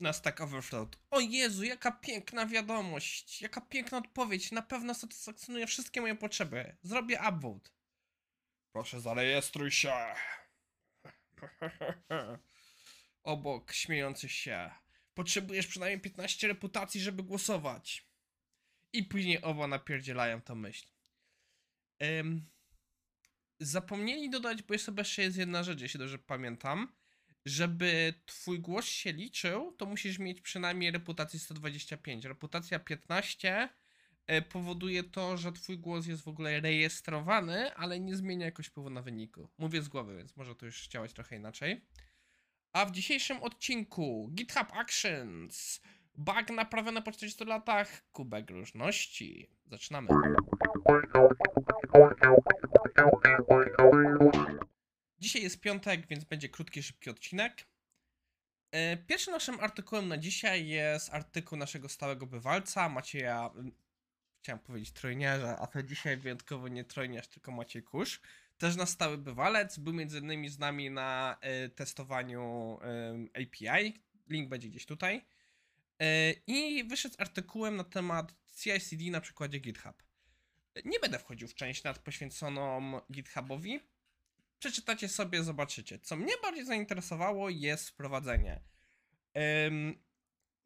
na Stack Overflow. O Jezu, jaka piękna wiadomość, jaka piękna odpowiedź. Na pewno satysfakcjonuje wszystkie moje potrzeby. Zrobię upvote. Proszę zarejestruj się. Obok śmiejący się. Potrzebujesz przynajmniej 15 reputacji, żeby głosować. I później oba napierdzielają tą myśl. Ym, zapomnieli dodać, bo jeszcze jest jedna rzecz, jeśli dobrze pamiętam. Żeby twój głos się liczył, to musisz mieć przynajmniej reputację 125. Reputacja 15 e, powoduje to, że twój głos jest w ogóle rejestrowany, ale nie zmienia jakoś wpływu na wyniku. Mówię z głowy, więc może to już działać trochę inaczej. A w dzisiejszym odcinku GitHub Actions. Bug naprawiony po 40 latach. Kubek różności. Zaczynamy. Dzisiaj jest piątek, więc będzie krótki, szybki odcinek. E, Pierwszym naszym artykułem na dzisiaj jest artykuł naszego stałego bywalca, Macieja, chciałem powiedzieć trojniarza, a to dzisiaj wyjątkowo nie trojniarz, tylko Maciej Kusz. Też nasz stały bywalec, był między innymi z nami na e, testowaniu API, link będzie gdzieś tutaj. E, I wyszedł z artykułem na temat CI/CD na przykładzie GitHub. Nie będę wchodził w część nad poświęconą GitHubowi, przeczytacie sobie, zobaczycie. Co mnie bardziej zainteresowało jest wprowadzenie.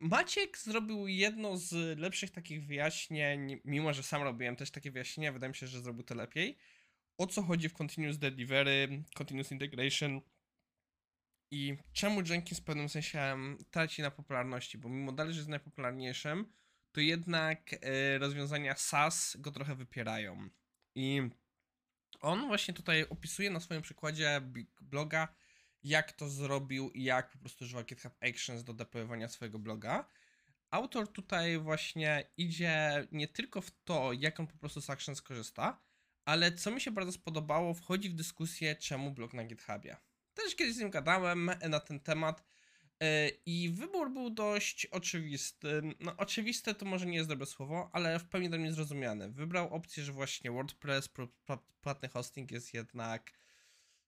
Maciek zrobił jedno z lepszych takich wyjaśnień, mimo że sam robiłem też takie wyjaśnienia, wydaje mi się, że zrobił to lepiej. O co chodzi w Continuous Delivery, Continuous Integration i czemu Jenkins w pewnym sensie traci na popularności, bo mimo dalej, że jest najpopularniejszym, to jednak e, rozwiązania SaaS go trochę wypierają. I on właśnie tutaj opisuje na swoim przykładzie Big bloga, jak to zrobił i jak po prostu używa GitHub Actions do deployowania swojego bloga. Autor tutaj właśnie idzie nie tylko w to, jak on po prostu z Actions korzysta, ale co mi się bardzo spodobało, wchodzi w dyskusję, czemu blog na GitHubie. Też kiedyś z nim gadałem na ten temat i wybór był dość oczywisty. No, oczywiste to może nie jest dobre słowo, ale w pełni dla mnie zrozumiane. Wybrał opcję, że właśnie WordPress, płatny hosting jest jednak.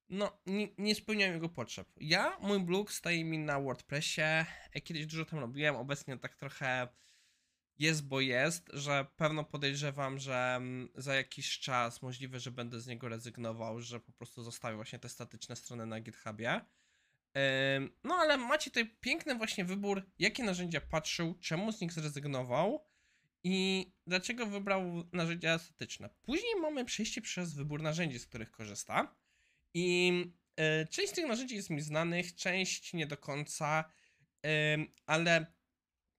No, nie, nie spełniają jego potrzeb. Ja, mój blog staje mi na WordPressie. e, Kiedyś dużo tam robiłem, obecnie tak trochę jest, bo jest, że pewno podejrzewam, że mm, za jakiś czas możliwe, że będę z niego rezygnował, że po prostu zostawię właśnie te statyczne strony na GitHubie. No ale macie tutaj piękny właśnie wybór, jakie narzędzia patrzył, czemu z nich zrezygnował i dlaczego wybrał narzędzia statyczne. Później mamy przejście przez wybór narzędzi, z których korzysta. I y, część z tych narzędzi jest mi znanych, część nie do końca, ale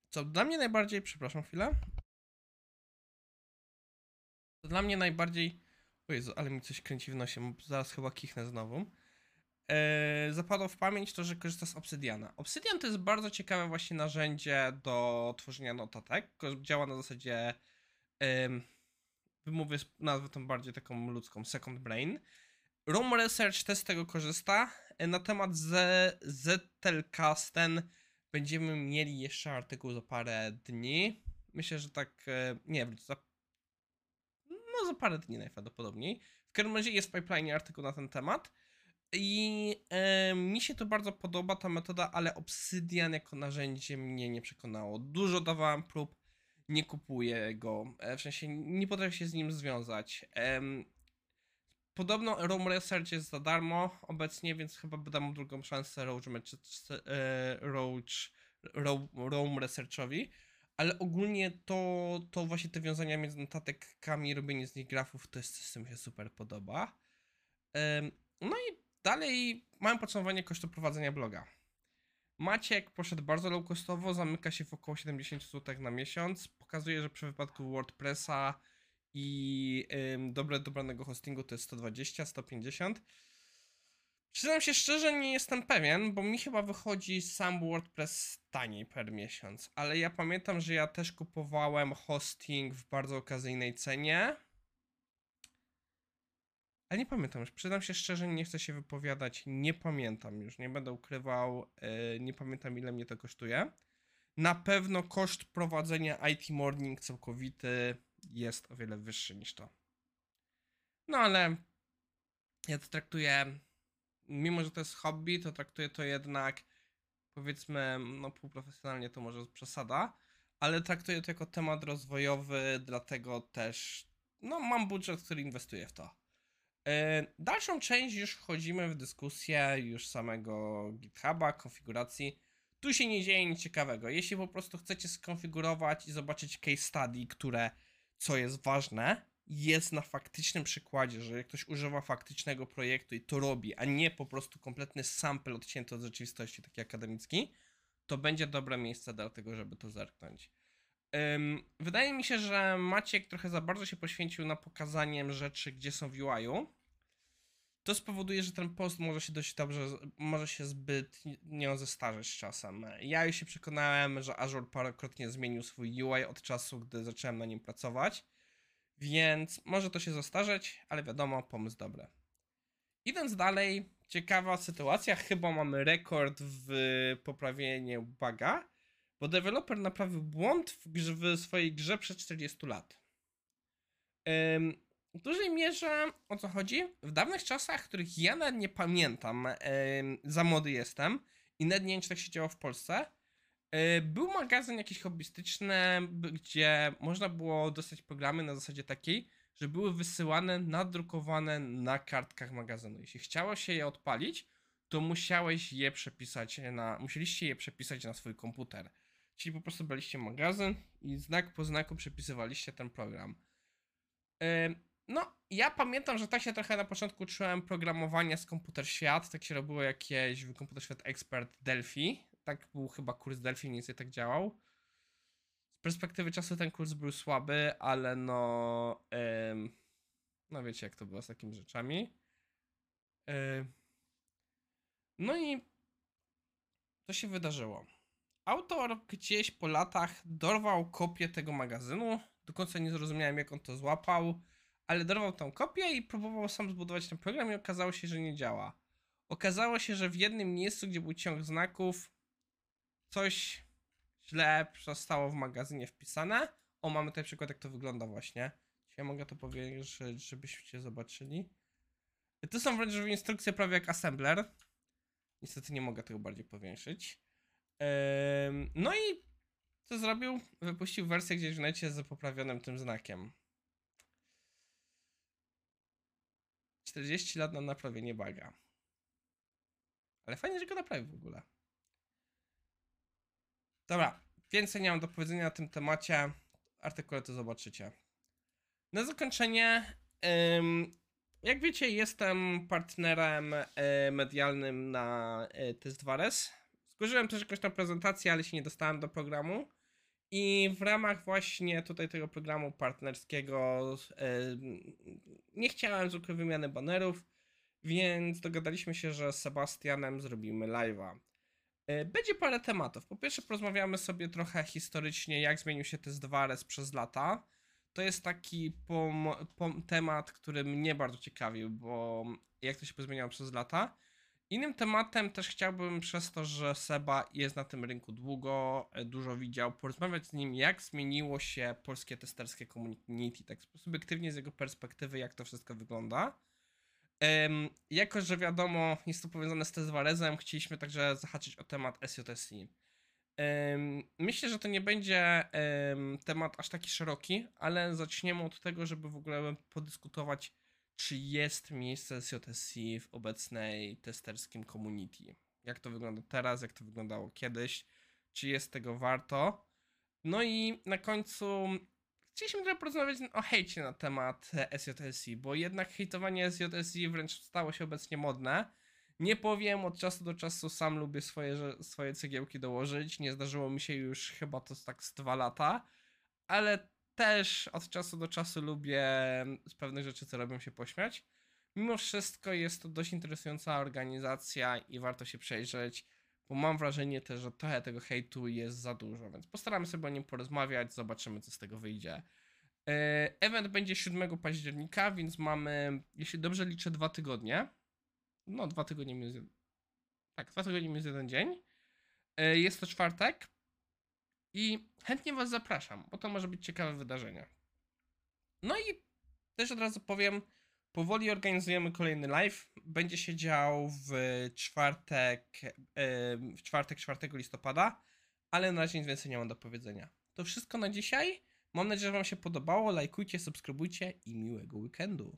co dla mnie najbardziej, przepraszam chwilę. Co dla mnie najbardziej, o Jezu, ale mi coś kręci w nosie, zaraz chyba kichnę znowu. E, zapadło w pamięć to, że korzysta z Obsydiana. Obsydian to jest bardzo ciekawe właśnie narzędzie do tworzenia notatek. ko- Działa na zasadzie, wymówię nazwę tą bardziej taką ludzką, second brain. Room Research też z tego korzysta. E, Na temat Z- Zettelkasten będziemy mieli jeszcze artykuł za parę dni. Myślę, że tak, e, nie wiem, za, no za parę dni najprawdopodobniej. W każdym razie jest w pipeline artykuł na ten temat. I e, mi się to bardzo podoba, ta metoda, ale Obsydian jako narzędzie mnie nie przekonało. Dużo dawałem prób, nie kupuję go. E, w sensie nie potrafię się z nim związać. Em, podobno Roam Research jest za darmo obecnie, więc chyba dam mu drugą szansę Roach, e, Roach, Researchowi. Ale ogólnie to, to właśnie te wiązania między notatkami, robienie z nich grafów, to jest coś, co mi się super podoba. Em, no i dalej mamy podsumowanie kosztu prowadzenia bloga. Maciek poszedł bardzo low costowo, zamyka się w około 70 zł na miesiąc. Pokazuje, że przy wypadku WordPressa i ym, dobre dobranego hostingu to jest 120, 150. Przyznam się szczerze, nie jestem pewien, bo mi chyba wychodzi sam WordPress taniej per miesiąc. Ale ja pamiętam, że ja też kupowałem hosting w bardzo okazyjnej cenie. Ale nie pamiętam już, przyznam się szczerze, nie chcę się wypowiadać, nie pamiętam już, nie będę ukrywał, yy, nie pamiętam ile mnie to kosztuje. Na pewno koszt prowadzenia IT Morning całkowity jest o wiele wyższy niż to. No ale ja to traktuję, mimo że to jest hobby, to traktuję to jednak powiedzmy, no półprofesjonalnie to może przesada, ale traktuję to jako temat rozwojowy, dlatego też, no mam budżet, który inwestuję w to. E, Dalszą część już wchodzimy w dyskusję już samego GitHuba, konfiguracji. Tu się nie dzieje nic ciekawego. Jeśli po prostu chcecie skonfigurować i zobaczyć case study, które, co jest ważne, jest na faktycznym przykładzie, że ktoś używa faktycznego projektu i to robi, a nie po prostu kompletny sample odcięty od rzeczywistości, taki akademicki, to będzie dobre miejsce do tego, żeby to zerknąć. Wydaje mi się, że Maciek trochę za bardzo się poświęcił na pokazaniem rzeczy, gdzie są w UI-u. To spowoduje, że ten post może się dość dobrze, może się zbyt nie zestarzeć czasem. Ja już się przekonałem, że Azure parokrotnie zmienił swój UI od czasu, gdy zacząłem na nim pracować, więc może to się zestarzeć, ale wiadomo, pomysł dobry. Idąc dalej, ciekawa sytuacja, chyba mamy rekord w poprawieniu buga, bo deweloper naprawił błąd w, grze, w swojej grze przed 40 lat. W dużej mierze o co chodzi? W dawnych czasach, których ja nawet nie pamiętam, za młody jestem i nawet nie wiem, czy tak się działo w Polsce, yy, był magazyn jakiś hobbystyczny, gdzie można było dostać programy na zasadzie takiej, że były wysyłane, nadrukowane na kartkach magazynu. Jeśli chciało się je odpalić, to musiałeś je przepisać na, musieliście je przepisać na swój komputer. Czyli po prostu braliście magazyn i znak po znaku przepisywaliście ten program. No, ja pamiętam, że tak się trochę na początku uczyłem programowania z Komputer Świat. Tak się robiło jakieś Komputer Świat Expert Delphi. Tak był chyba kurs Delphi, mniej więcej tak działał. Z perspektywy czasu ten kurs był słaby, ale no. no wiecie, jak to było z takimi rzeczami. No i co się wydarzyło? Autor gdzieś po latach dorwał kopię tego magazynu. Do końca nie zrozumiałem, jak on to złapał, ale dorwał tą kopię i próbował sam zbudować ten program i okazało się, że nie działa. Okazało się, że w jednym miejscu, gdzie był ciąg znaków, coś źle zostało w magazynie wpisane. O, mamy tutaj przykład, jak to wygląda właśnie. Czy ja mogę to powiększyć, żebyście zobaczyli? To są wręcz instrukcje prawie jak assembler. Niestety nie mogę tego bardziej powiększyć. No i co zrobił? Wypuścił wersję gdzieś w necie z poprawionym tym znakiem. 40 lat na naprawienie baga. Ale fajnie, że go naprawił w ogóle. Dobra, więcej nie mam do powiedzenia na tym temacie. Artykule to zobaczycie. Na zakończenie, jak wiecie, jestem partnerem y, medialnym na y, Test2res. Zgłosiłem też jakąś tam prezentację, ale się nie dostałem do programu. I w ramach właśnie tutaj tego programu partnerskiego nie chciałem zwykłej wymiany banerów, więc dogadaliśmy się, że z Sebastianem zrobimy live'a. E, Będzie parę tematów. Po pierwsze porozmawiamy sobie trochę historycznie, jak zmienił się test 2RS przez lata. To jest taki temat, który mnie bardzo ciekawił, bo jak to się pozmieniało przez lata. Innym tematem też chciałbym przez to, że Seba jest na tym rynku długo, e, dużo widział, porozmawiać z nim, jak zmieniło się polskie testerskie community, tak subiektywnie z jego perspektywy, jak to wszystko wygląda. Um, jako, że wiadomo, jest to powiązane z Tezwarezem, chcieliśmy także zahaczyć o temat SJSI. Um, myślę, że to nie będzie um, temat aż taki szeroki, ale zaczniemy od tego, żeby w ogóle podyskutować, czy jest miejsce SJSC w obecnej testerskim community. Jak to wygląda teraz, jak to wyglądało kiedyś, czy jest tego warto. No i na końcu chcieliśmy trochę porozmawiać o hejcie na temat SJSC, bo jednak hejtowanie SJSC wręcz stało się obecnie modne. Nie powiem, od czasu do czasu sam lubię swoje, swoje cegiełki dołożyć. Nie zdarzyło mi się już chyba to tak z dwa lata, ale też od czasu do czasu lubię z pewnych rzeczy, co robią się pośmiać. Mimo wszystko jest to dość interesująca organizacja i warto się przejrzeć, bo mam wrażenie też, że trochę tego hejtu jest za dużo, więc postaramy sobie o nim porozmawiać, zobaczymy, co z tego wyjdzie. E, Event będzie 7 października, więc mamy, jeśli dobrze liczę, dwa tygodnie. No, dwa tygodnie minus. Tak, dwa tygodnie minus jeden dzień. E, Jest to czwartek. I chętnie Was zapraszam, bo to może być ciekawe wydarzenie. No i też od razu powiem, Powoli organizujemy kolejny live. Będzie się dział w czwartek, w czwartek 4 listopada, ale na razie nic więcej nie mam do powiedzenia. To wszystko na dzisiaj. Mam nadzieję, że Wam się podobało. Lajkujcie, subskrybujcie i miłego weekendu.